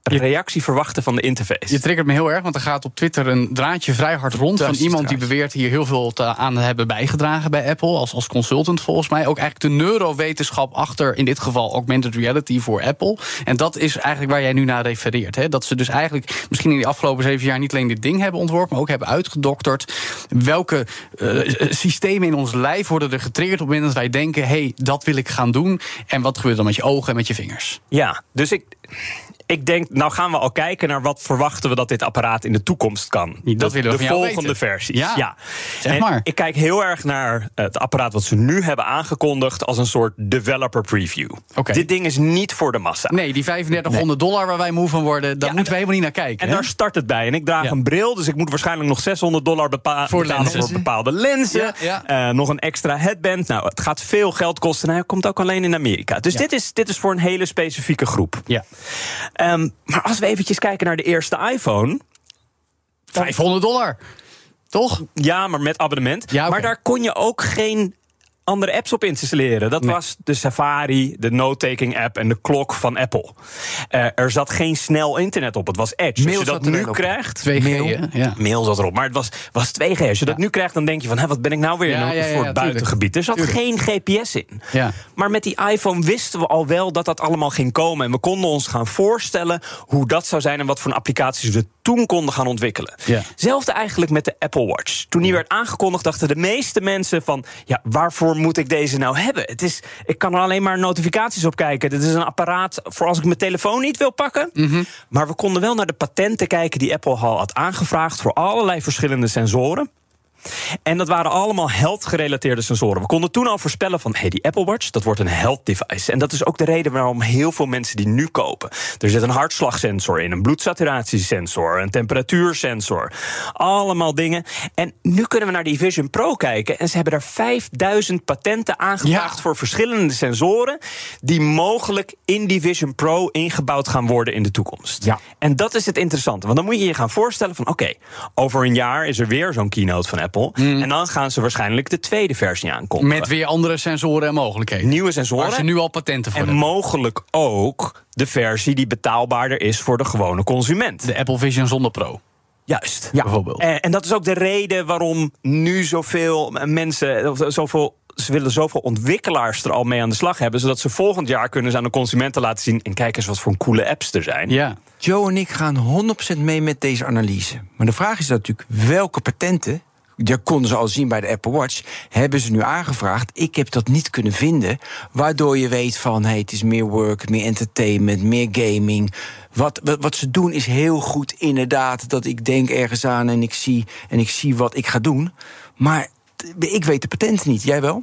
reactie verwachten van de interface. Je triggert me heel erg, want er gaat op Twitter een draadje vrij hard rond. Van iemand die beweert hier heel veel te, aan te hebben bijgedragen bij Apple. Als, als consultant volgens mij. Ook eigenlijk de neurowetenschap achter, in dit geval augmented reality voor Apple. En dat is eigenlijk waar jij nu naar refereert. Hè? Dat ze dus eigenlijk misschien in die afgelopen zeven jaar niet alleen dit ding hebben ontworpen, maar ook hebben uitgedokterd. Welke eh, systemen in ons lijf worden er getriggerd op het moment dat wij denken: hé, hey, dat wil ik gaan doen. En wat gebeurt dan met je ogen en met je vingers? Ja, dus ik, ik denk, nou gaan we al kijken naar wat verwachten we dat dit apparaat in de toekomst kan. Dat de, willen we de volgende weten. versies. Ja, zeg En maar. Ik kijk heel erg naar het apparaat wat ze nu hebben aangekondigd als een soort developer preview. Oké. Dit ding is niet voor de massa. Nee, die 3500 dollar waar wij moe van worden, daar Ja, moeten we helemaal niet naar kijken. En hè? daar start het bij. En ik draag Ja. een bril, dus ik moet waarschijnlijk nog 600 dollar bepa- Voor betalen lenzen. voor bepaalde lenzen. Eh, nog een extra headband. Nou, het gaat veel geld kosten. En hij komt ook alleen in Amerika. Dus dit, is, dit is voor een hele specifieke groep. Ja. Ehm, maar als we eventjes kijken naar de eerste iPhone. 500 dollar. Toch? Ja, maar met abonnement. Ja. Maar daar kon je ook geen andere apps op installeren. Dat Nee. was de Safari, de note-taking app en de klok van Apple. Eh, er zat geen snel internet op. Het was Edge. Mail Als je dat nu op. krijgt... 2G, Mail. hè? ja. Mail zat erop, maar het was, was 2G. Als je dat nu krijgt, dan denk je van... Hé, wat ben ik nou weer Ja, in een buitengebied? Er zat tuurlijk. geen GPS in. Ja. Maar met die iPhone wisten we al wel dat dat allemaal ging komen. En we konden ons gaan voorstellen hoe dat zou zijn... en wat voor applicaties we toen konden gaan ontwikkelen. Zelfde eigenlijk met de Apple Watch. Toen die werd aangekondigd, dachten de meeste mensen van... ja, waarvoor moet ik deze nou hebben? Het is, ik kan er alleen maar notificaties op kijken. Dit is een apparaat voor als ik mijn telefoon niet wil pakken. Maar we konden wel naar de patenten kijken die Apple al had aangevraagd... voor allerlei verschillende sensoren. En dat waren allemaal health-gerelateerde sensoren. We konden toen al voorspellen van, hey, die Apple Watch, dat wordt een health device. En dat is ook de reden waarom heel veel mensen die nu kopen. Er zit een hartslagsensor in, een bloedsaturatiesensor, een temperatuursensor. Allemaal dingen. En nu kunnen we naar die Vision Pro kijken. En ze hebben daar 5000 patenten aangevraagd Ja. voor verschillende sensoren. Die mogelijk in die Vision Pro ingebouwd gaan worden in de toekomst. Ja. En dat is het interessante. Want dan moet je je gaan voorstellen van... oké, over een jaar is er weer zo'n keynote van Apple. En dan gaan ze waarschijnlijk de tweede versie aankondigen. Met weer andere sensoren en mogelijkheden. nieuwe sensoren. Waar ze nu al patenten voor en hebben. mogelijk ook de versie die betaalbaarder is voor de gewone consument. De Apple Vision zonder Pro. Juist. Ja, bijvoorbeeld. En, en dat is ook de reden waarom nu zoveel mensen, of zoveel ze willen zoveel ontwikkelaars er al mee aan de slag hebben, zodat ze volgend jaar kunnen ze aan de consumenten laten zien. En kijk eens wat voor coole apps er zijn. Ja. Joe en ik gaan 100% mee met deze analyse. Maar de vraag is natuurlijk welke patenten. Dat konden ze al zien bij de Apple Watch. Hebben ze nu aangevraagd? Ik heb dat niet kunnen vinden. Waardoor je weet van hey, het is meer work, meer entertainment, meer gaming. Wat, wat, ze doen is heel goed, inderdaad. Dat ik denk ergens aan en ik zie, en ik zie wat ik ga doen. Maar ik weet de patenten niet. Jij wel?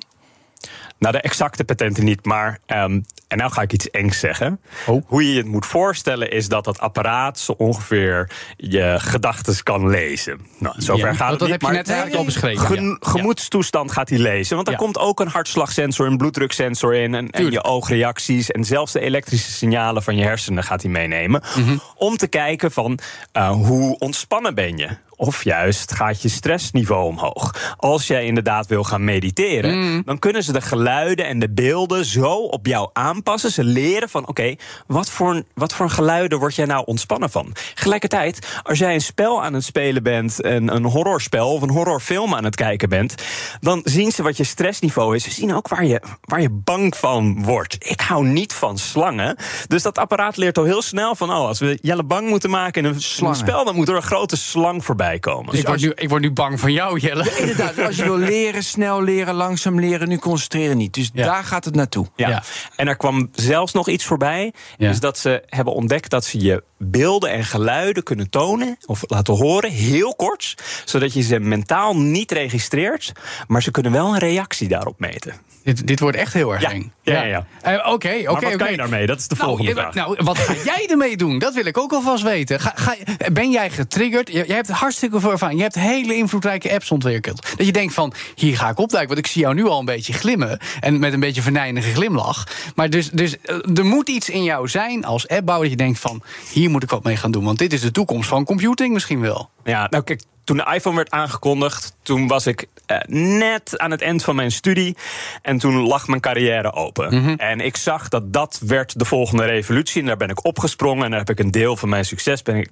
Nou, de exacte patenten niet, maar. Um, en nou ga ik iets engs zeggen. Oh. Hoe je het moet voorstellen is dat dat apparaat zo ongeveer je gedachten kan lezen. Nou, zover ja, gaat dat het heb niet, je net eigenlijk al beschreven. Ja. gemoedstoestand gaat hij lezen. Want er Ja. komt ook een hartslagsensor, een bloeddruksensor in. En, en je oogreacties. En zelfs de elektrische signalen van je hersenen gaat hij meenemen. Mhm. Om te kijken van uh, hoe ontspannen ben je. Of juist gaat je stressniveau omhoog. Als jij inderdaad wil gaan mediteren, Mhm. dan kunnen ze de geluiden en de beelden zo op jou aanpassen. Ze leren van: oké, wat, voor, wat voor geluiden word jij nou ontspannen van? Gelijkertijd, als jij een spel aan het spelen bent, een, een horrorspel of een horrorfilm aan het kijken bent, dan zien ze wat je stressniveau is. Ze zien ook waar je, waar je bang van wordt. Ik hou niet van slangen. Dus dat apparaat leert al heel snel van: oh, als we Jelle bang moeten maken in een, in een Slangen. spel, dan moet er een grote slang voorbij komen. ik, word nu, ik word nu bang van jou, Jelle. Inderdaad, als je wil leren, snel leren, langzaam leren, nu concentreren niet. Dus Ja. daar gaat het naartoe. Ja. Ja. En er kwam zelfs nog iets voorbij. Ja. Is dat ze hebben ontdekt dat ze je beelden en geluiden kunnen tonen of laten horen, heel kort, zodat je ze mentaal niet registreert, maar ze kunnen wel een reactie daarop meten. Dit, dit wordt echt heel erg Ja. eng. Ja, ja, ja. Eh, Oké, oké, Maar wat kan je daarmee? Dat is de Nou, volgende ja, vraag. Nou, wat ga jij ermee doen? Dat wil ik ook alvast weten. Ga, ga, ben jij getriggerd? Je- Jij hebt hartstikke veel ervaring. Je hebt hele invloedrijke apps ontwikkeld. Dat je denkt van, hier ga ik opduiken. Want ik zie jou nu al een beetje glimmen. En met een beetje verneinige glimlach. Maar dus, dus eh, er moet iets in jou zijn als appbouwer... dat je denkt van, hier moet ik wat mee gaan doen. Want dit is de toekomst van computing misschien wel. Ja, nou kijk, toen de iPhone werd aangekondigd, toen was ik eh, net aan het eind van mijn studie. En toen lag mijn carrière open. Mhm. En ik zag dat dat werd de volgende revolutie. En daar ben ik opgesprongen. En daar heb ik een deel van mijn succes ben ik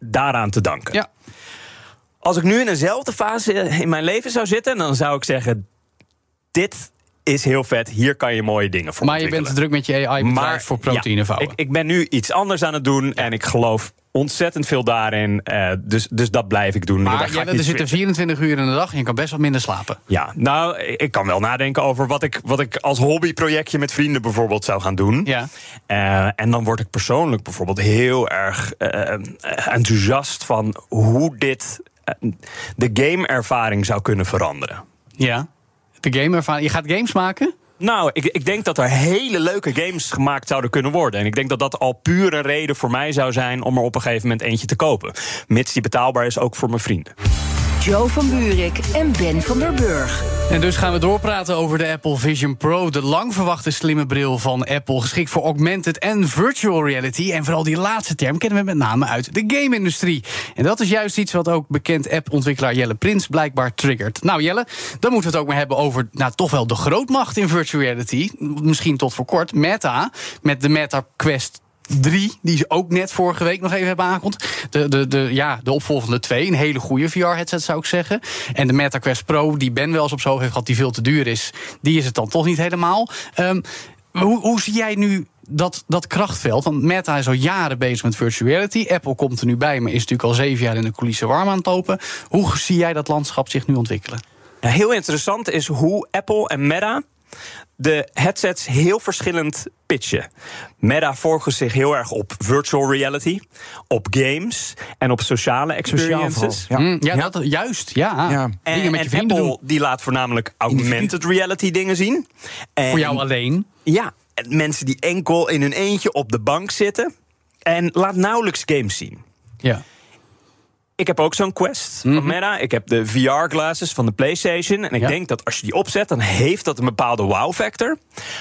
daaraan te danken. Ja. Als ik nu in dezelfde fase in mijn leven zou zitten, dan zou ik zeggen: dit is heel vet. Hier kan je mooie dingen voor Maar je bent druk met je AI-bedrijf voor proteïne ja, ik, ik ben nu iets anders aan het doen en ik geloof ontzettend veel daarin. eh, dus, dus dat blijf ik doen. Maar niet er zitten switchen. 24 uur in de dag en je kan best wat minder slapen. Ja, nou, ik kan wel nadenken over wat ik, wat ik als hobbyprojectje met vrienden bijvoorbeeld zou gaan doen. Ja. Eh, en dan word ik persoonlijk bijvoorbeeld heel erg eh, enthousiast van hoe dit de gameervaring zou kunnen veranderen. Ja. De gameervaring. Je gaat games maken? Nou, ik, ik denk dat er hele leuke games gemaakt zouden kunnen worden. En ik denk dat dat al puur een reden voor mij zou zijn om er op een gegeven moment eentje te kopen. Mits die betaalbaar is ook voor mijn vrienden. Joe van Buurik en Ben van der Burg. En dus gaan we doorpraten over de Apple Vision Pro. De lang verwachte slimme bril van Apple. Geschikt voor augmented en virtual reality. En vooral die laatste term kennen we met name uit de game-industrie. En dat is juist iets wat ook bekend appontwikkelaar Jelle Prins blijkbaar triggert. Nou Jelle, dan moeten we het ook maar hebben over nou, toch wel de grootmacht in virtual reality. Misschien tot voor kort. Meta, met de Meta Quest 3, die ze ook net vorige week nog even hebben aangekondigd. De, de, de, ja, de opvolgende 2, een hele goede VR-headset zou ik zeggen. En de Meta Quest Pro, die Ben wel eens op hoofd heeft gehad, die veel te duur is, die is het dan toch niet helemaal. Ehm, hoe, hoe zie jij nu dat, dat krachtveld? Want Meta is al jaren bezig met virtual reality. Apple komt er nu bij, maar is natuurlijk al zeven jaar in de coulissen warm aan het lopen. Hoe zie jij dat landschap zich nu ontwikkelen? Heel interessant is hoe Apple en Meta de headsets heel verschillend pitchen. Meta focust zich heel erg op virtual reality, op games en op sociale experiences. Ja. Hm, ja, Dat, juist. Ja. Ja. En, Dingen met je en vrienden Apple doen. die laat voornamelijk augmented reality dingen zien. En, Voor jou alleen. Ja, en mensen die enkel in hun eentje op de bank zitten. En laat nauwelijks games zien. Ja. Ik heb ook zo'n Quest Mhm. van Meta. Ik heb de VR-glasses van de PlayStation. En ik Ja. denk dat als je die opzet, dan heeft dat een bepaalde wow-factor.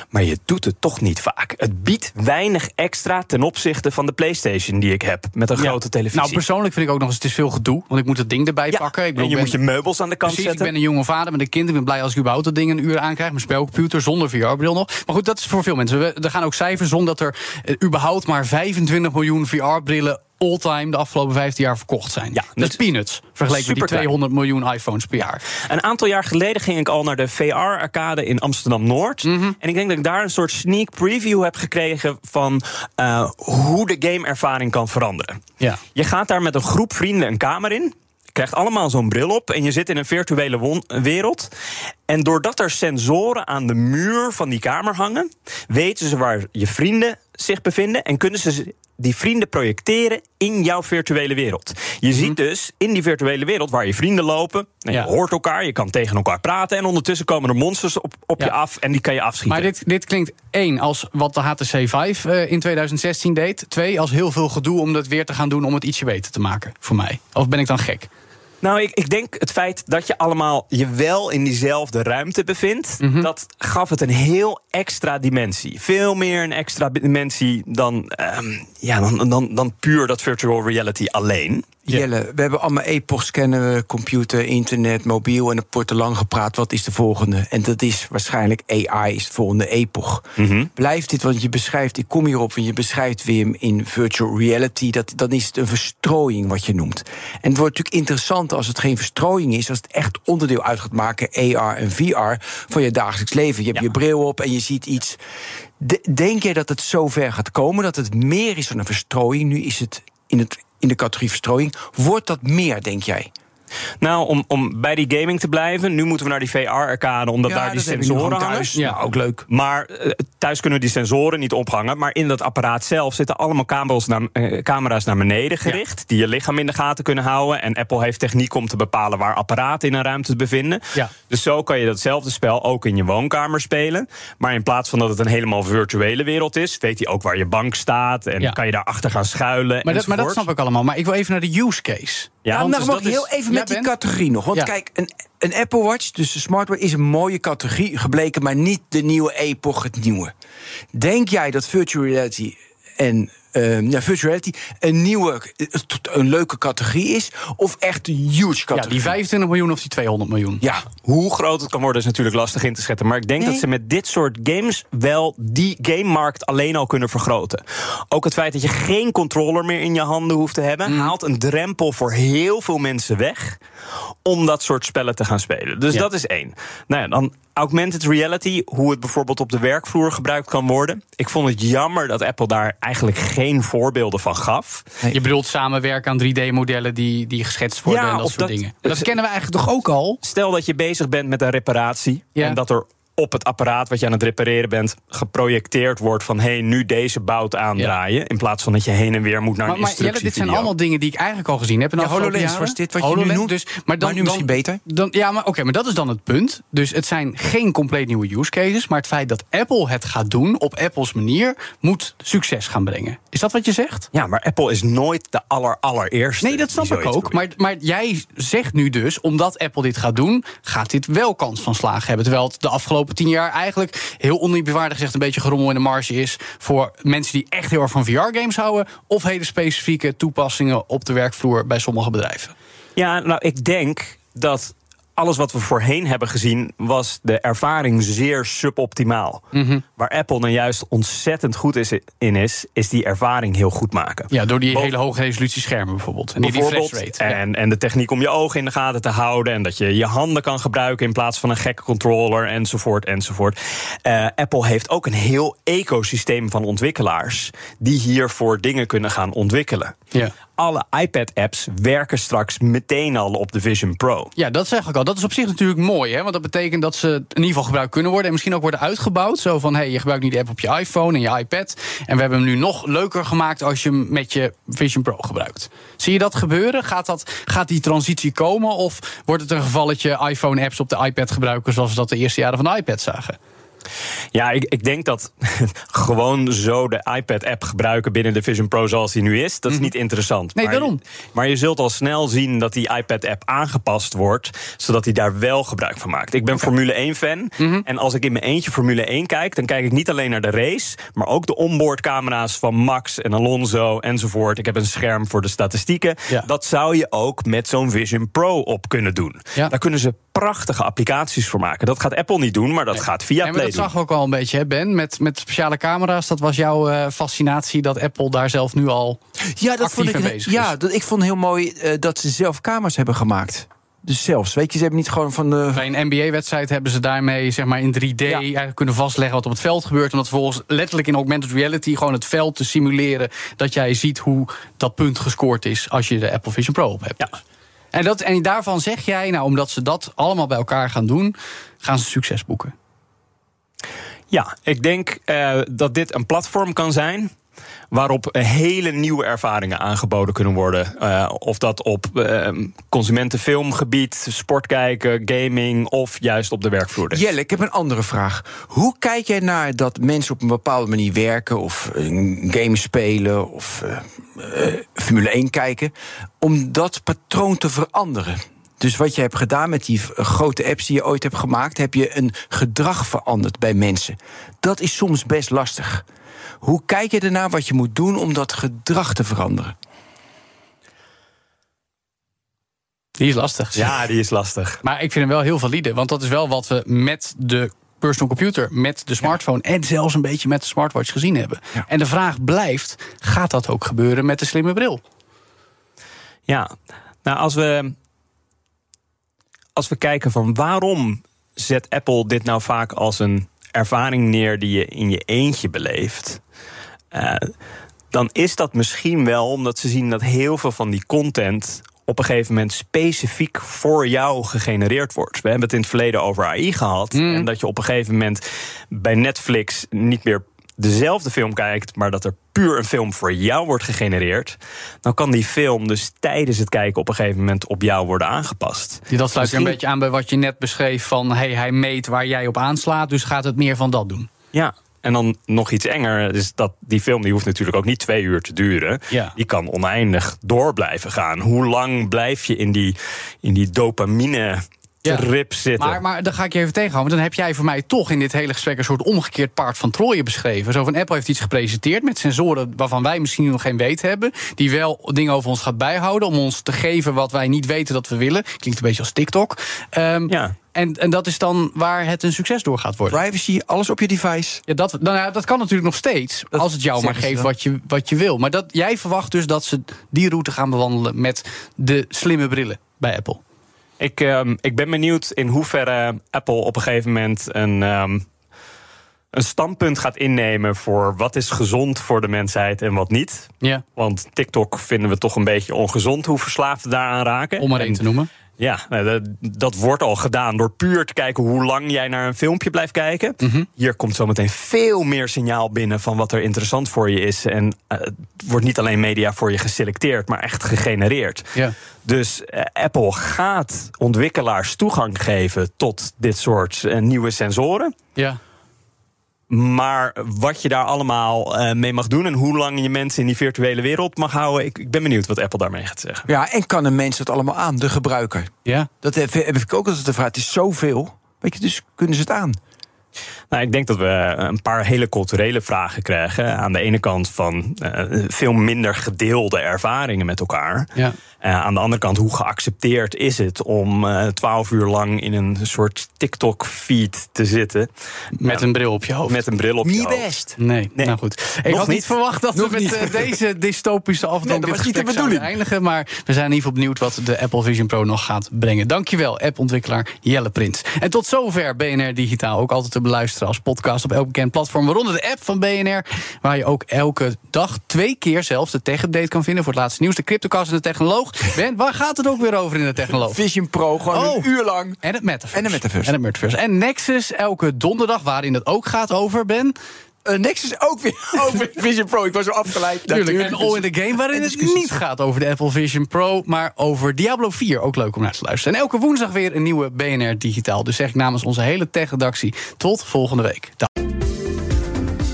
Maar je doet het toch niet vaak. Het biedt weinig extra ten opzichte van de PlayStation die ik heb. Met een Ja. grote televisie. Nou, persoonlijk vind ik ook nog eens, het is veel gedoe. Want ik moet het ding erbij ja, pakken. Ik en bedoel, je ben- moet je meubels aan de kant Precies, ik ben een jonge vader met een kind. Ik ben blij als ik überhaupt dat ding een uur aankrijg. Mijn spelcomputer zonder VR-bril nog. Maar goed, dat is voor veel mensen. We, er gaan ook cijfers om dat er eh, überhaupt maar 25 miljoen VR-brillen all-time de afgelopen 15 jaar verkocht zijn. Ja, dat is dus peanuts, vergeleken met die superklein. 200 miljoen iPhones per jaar. Een aantal jaar geleden ging ik al naar de VR-arcade in Amsterdam-Noord. Mhm. En ik denk dat ik daar een soort sneak preview heb gekregen... van eh, hoe de gameervaring kan veranderen. Ja. Je gaat daar met een groep vrienden een kamer in... Krijgt allemaal zo'n bril op en je zit in een virtuele wereld. En doordat er sensoren aan de muur van die kamer hangen, weten ze waar je vrienden zich bevinden en kunnen ze die vrienden projecteren in jouw virtuele wereld. Je ziet dus in die virtuele wereld waar je vrienden lopen, en Ja. je hoort elkaar, je kan tegen elkaar praten en ondertussen komen er monsters op, op Ja. je af en die kan je afschieten. Maar dit, dit klinkt één als wat de HTC 5 eh, in 2016 deed. Twee als heel veel gedoe om dat weer te gaan doen om het ietsje beter te maken. Voor mij. Of ben ik dan gek? Nou, ik, ik denk het feit dat je allemaal je wel in diezelfde ruimte bevindt, Mhm. dat gaf het een heel extra dimensie. Veel meer een extra dimensie dan, ehm, ja, dan, dan, dan puur dat virtual reality alleen. Ja. Jelle, we hebben allemaal epochs kennen we, computer, internet, mobiel... en er wordt te lang gepraat, wat is de volgende? En dat is waarschijnlijk AI, is de volgende epoch. Blijft dit, want je beschrijft, ik kom hierop... en je beschrijft weer in virtual reality... Dat, dan is het een verstrooiing wat je noemt. En het wordt natuurlijk interessant als het geen verstrooiing is... als het echt onderdeel uit gaat maken, AR en VR... van je dagelijks leven. Je hebt Ja. je bril op en je ziet iets... De- denk jij dat het zover gaat komen, dat het meer is dan een verstrooiing? Nu is het in, het, in de categorie verstrooiing. Wordt dat meer, denk jij? Nou, om, om bij die gaming te blijven, nu moeten we naar die VR-arcade, omdat daar die sensoren hangen. thuis. Ja. Ook leuk. Maar eh, thuis kunnen we die sensoren niet ophangen. Maar in dat apparaat zelf zitten allemaal camera's naar, eh, camera's naar beneden gericht. Die je lichaam in de gaten kunnen houden. En Apple heeft techniek om te bepalen waar apparaten in een ruimte bevinden. Ja. Dus zo kan je datzelfde spel ook in je woonkamer spelen. Maar in plaats van dat het een helemaal virtuele wereld is, weet hij ook waar je bank staat. En Ja. kan je daarachter gaan schuilen. Maar dat, maar dat snap ik allemaal. Maar ik wil even naar de use case. Ja, nou, nou, dus dat heel is- even Ja, met die categorie nog. Want Ja. kijk, een, een Apple Watch, dus de smartwatch, is een mooie categorie gebleken, maar niet de nieuwe epoch, het nieuwe. Denk jij dat virtual reality en ehm, ja, virtual reality een nieuwe, eh, een leuke categorie is, of echt een huge Ja, categorie? die 25 miljoen of die 200 miljoen. Ja, Hoe groot het kan worden is natuurlijk lastig in te schatten. Maar ik denk Nee. dat ze met dit soort games wel die gamemarkt alleen al kunnen vergroten. Ook het feit dat je geen controller meer in je handen hoeft te hebben, haalt een drempel voor heel veel mensen weg om dat soort spellen te gaan spelen. Dus Ja. dat is één. Nou ja, dan augmented reality, hoe het bijvoorbeeld op de werkvloer gebruikt kan worden. Ik vond het jammer dat Apple daar eigenlijk geen voorbeelden van gaf. Je bedoelt samenwerken aan 3D-modellen die, die geschetst worden Ja, en dat soort dat- dingen. Dat kennen we eigenlijk toch ook al? Stel dat je bezig bent met een reparatie Ja. en dat er op het apparaat wat je aan het repareren bent geprojecteerd wordt van hé, hey, nu deze bout aandraaien. In plaats van dat je heen en weer moet naar Maar, een maar Jelle, dit zijn instructievideo. allemaal dingen die ik eigenlijk al gezien heb. in de Ja, HoloLens jaren. was dit wat je nu noemt. Dus, maar, dan, Maar nu misschien dan- beter? Dan, ja, maar oké, maar dat is dan het punt. Dus het zijn geen compleet nieuwe use cases. Maar het feit dat Apple het gaat doen op Apples manier, moet succes gaan brengen. Is dat wat je zegt? Ja, maar Apple is nooit de aller, allereerste. Nee, dat snap ik ook. Maar, maar jij zegt nu dus, omdat Apple dit gaat doen, gaat dit wel kans van slagen hebben. Terwijl het de afgelopen tien jaar eigenlijk heel oneerbiedwaardig gezegd een beetje gerommel in de marge is voor mensen die echt heel erg van VR-games houden. Of hele specifieke toepassingen op de werkvloer bij sommige bedrijven. Ja, nou, ik denk dat alles wat we voorheen hebben gezien, was de ervaring zeer suboptimaal. Mhm. Waar Apple nou juist ontzettend goed is, in is, is die ervaring heel goed maken. Ja, door die Bo- hele hoge resolutie schermen bijvoorbeeld. En die refresh rate. Ja. en, en de techniek om je ogen in de gaten te houden. En dat je je handen kan gebruiken in plaats van een gekke controller. Enzovoort, enzovoort. Eh, Apple heeft ook een heel ecosysteem van ontwikkelaars. die hiervoor dingen kunnen gaan ontwikkelen. Ja. Alle iPad-apps werken straks meteen al op de Vision Pro. Ja, dat zeg ik al. Dat is op zich natuurlijk mooi, hè? Want dat betekent dat ze in ieder geval gebruikt kunnen worden. En misschien ook worden uitgebouwd. Zo van: hey, je gebruikt nu de app op je iPhone en je iPad. En we hebben hem nu nog leuker gemaakt als je hem met je Vision Pro gebruikt. Zie je dat gebeuren? Gaat, dat, gaat die transitie komen? Of wordt het een gevalletje iPhone-apps op de iPad gebruiken. zoals we dat de eerste jaren van de iPad zagen? Ja, ik, ik denk dat gewoon zo de iPad-app gebruiken binnen de Vision Pro zoals die nu is, dat is niet interessant. Mhm. Nee, maar, daarom. Maar je zult al snel zien dat die iPad-app aangepast wordt, zodat hij daar wel gebruik van maakt. Ik ben Formule 1-fan Mhm. en als ik in mijn eentje Formule 1 kijk, dan kijk ik niet alleen naar de race, maar ook de onboardcamera's van Max en Alonso enzovoort. Ik heb een scherm voor de statistieken. Ja. Dat zou je ook met zo'n Vision Pro op kunnen doen. Ja. Daar kunnen ze prachtige applicaties voor maken. Dat gaat Apple niet doen, maar dat gaat via Nee, Play zag ook al een beetje, hè, Ben, met, met speciale camera's. Dat was jouw eh, fascinatie dat Apple daar zelf nu al Ja, dat vond ik, ja dat, ik vond heel mooi eh, dat ze zelf kamers hebben gemaakt. Dus zelfs, weet je, ze hebben niet gewoon van de. Bij een NBA-wedstrijd hebben ze daarmee zeg maar, in 3D Ja. eigenlijk kunnen vastleggen wat op het veld gebeurt. Om dat vervolgens letterlijk in augmented reality gewoon het veld te simuleren. Dat jij ziet hoe dat punt gescoord is als je de Apple Vision Pro op hebt. Ja. En, dat, en daarvan zeg jij, nou, omdat ze dat allemaal bij elkaar gaan doen, gaan ze succes boeken. Ja, ik denk eh, dat dit een platform kan zijn. Waarop hele nieuwe ervaringen aangeboden kunnen worden. Eh, of dat op eh, consumentenfilmgebied, sport kijken, gaming of juist op de werkvloer. Jelle, ik heb een andere vraag. Hoe kijk jij naar dat mensen op een bepaalde manier werken, of een game spelen, of Formule 1 kijken, om dat patroon te veranderen? Dus wat je hebt gedaan met die grote apps die je ooit hebt gemaakt, heb je een gedrag veranderd bij mensen. Dat is soms best lastig. Hoe kijk je ernaar wat je moet doen om dat gedrag te veranderen? Die is lastig. Ja, die is lastig. Maar ik vind hem wel heel valide. Want dat is wel wat we met de personal computer, met de smartphone en zelfs een beetje met de smartwatch gezien hebben. Ja. En de vraag blijft: gaat dat ook gebeuren met de slimme bril? Ja, nou als we, als we kijken van waarom zet Apple dit nou vaak als een ervaring neer die je in je eentje beleeft, eh, dan is dat misschien wel omdat ze zien dat heel veel van die content op een gegeven moment specifiek voor jou gegenereerd wordt. We hebben het in het verleden over AI gehad. En dat je op een gegeven moment bij Netflix niet meer dezelfde film kijkt, maar dat er puur een film voor jou wordt gegenereerd, dan kan die film dus tijdens het kijken op een gegeven moment op jou worden aangepast. Dat sluit weer een Misschien- beetje aan bij wat je net beschreef: van hey, hij meet waar jij op aanslaat, dus gaat het meer van dat doen. Ja. En dan nog iets enger is dat die film die hoeft natuurlijk ook niet twee uur te duren. Ja. Die kan oneindig door blijven gaan. Hoe lang blijf je in die, in die dopamine Ja. trip zitten? Maar, maar dan ga ik je even tegenhouden. Want dan heb jij voor mij toch in dit hele gesprek een soort omgekeerd paard van Troje beschreven. Zo van Apple heeft iets gepresenteerd met sensoren waarvan wij misschien nog geen weet hebben. Die wel dingen over ons gaat bijhouden om ons te geven wat wij niet weten dat we willen. Klinkt een beetje als TikTok. Ehm, Ja. en, en dat is dan waar het een succes door gaat worden. Privacy, alles op je device. Ja, dat, nou ja, dat kan natuurlijk nog steeds. Dat als het jou maar geeft wat je, wat je wil. Maar dat, jij verwacht dus dat ze die route gaan bewandelen met de slimme brillen bij Apple. Ik, ehm, ik ben benieuwd in hoeverre Apple op een gegeven moment een, ehm, een standpunt gaat innemen voor wat is gezond voor de mensheid en wat niet. Ja, Want TikTok vinden we toch een beetje ongezond hoe verslaafden daaraan raken. om maar één te noemen. Ja, nou, dat, dat wordt al gedaan door puur te kijken hoe lang jij naar een filmpje blijft kijken. Mhm. Hier komt zometeen veel meer signaal binnen van wat er interessant voor je is. En het wordt niet alleen media voor je geselecteerd, maar echt gegenereerd. Ja. Dus eh, Apple gaat ontwikkelaars toegang geven tot dit soort eh, nieuwe sensoren. Ja. Maar wat je daar allemaal eh, mee mag doen en hoe lang je mensen in die virtuele wereld mag houden, ik, ik ben benieuwd wat Apple daarmee gaat zeggen. Ja, en kan een mens het allemaal aan, de gebruiker? Ja. Dat heb, heb ik ook altijd de vraag. Het is zoveel. Weet je, dus kunnen ze het aan? Nou, ik denk dat we een paar hele culturele vragen krijgen. Aan de ene kant van eh, veel minder gedeelde ervaringen met elkaar. Ja. Eh, aan de andere kant, hoe geaccepteerd is het om eh, twaalf uur lang in een soort TikTok-feed te zitten? Met een bril op je hoofd. Met een bril op je Niet hoofd. best. Nee, Nee. nou goed. Ik Nog had niet verwacht dat Nog we met niet. eh, deze dystopische afdronk Nee, dat dit gesprek zouden eindigen. Maar we zijn in ieder geval benieuwd wat de Apple Vision Pro nog gaat brengen. Dankjewel, appontwikkelaar Jelle Prins. En tot zover BNR Digitaal. Ook altijd te beluisteren als podcast op elk bekend platform. Waaronder de app van BNR. Waar je ook elke dag twee keer zelfs de tech-update kan vinden. Voor het laatste nieuws. De Cryptocast en de Technoloog. Ben, waar gaat het ook weer over in de Technoloog? Vision Pro, gewoon Oh. een uur lang. En het metaverse. En de metaverse. En het metaverse. En Nexus elke donderdag, waarin het ook gaat over, Ben. Uh, Nexus ook weer over Vision Pro. Ik was zo afgeleid. Tuurlijk. En All in the Game, waarin het niet gaat over de Apple Vision Pro, maar over Diablo 4. Ook leuk om naar te luisteren. En elke woensdag weer een nieuwe BNR Digitaal. Dus zeg ik namens onze hele tech-redactie tot volgende week. Dag.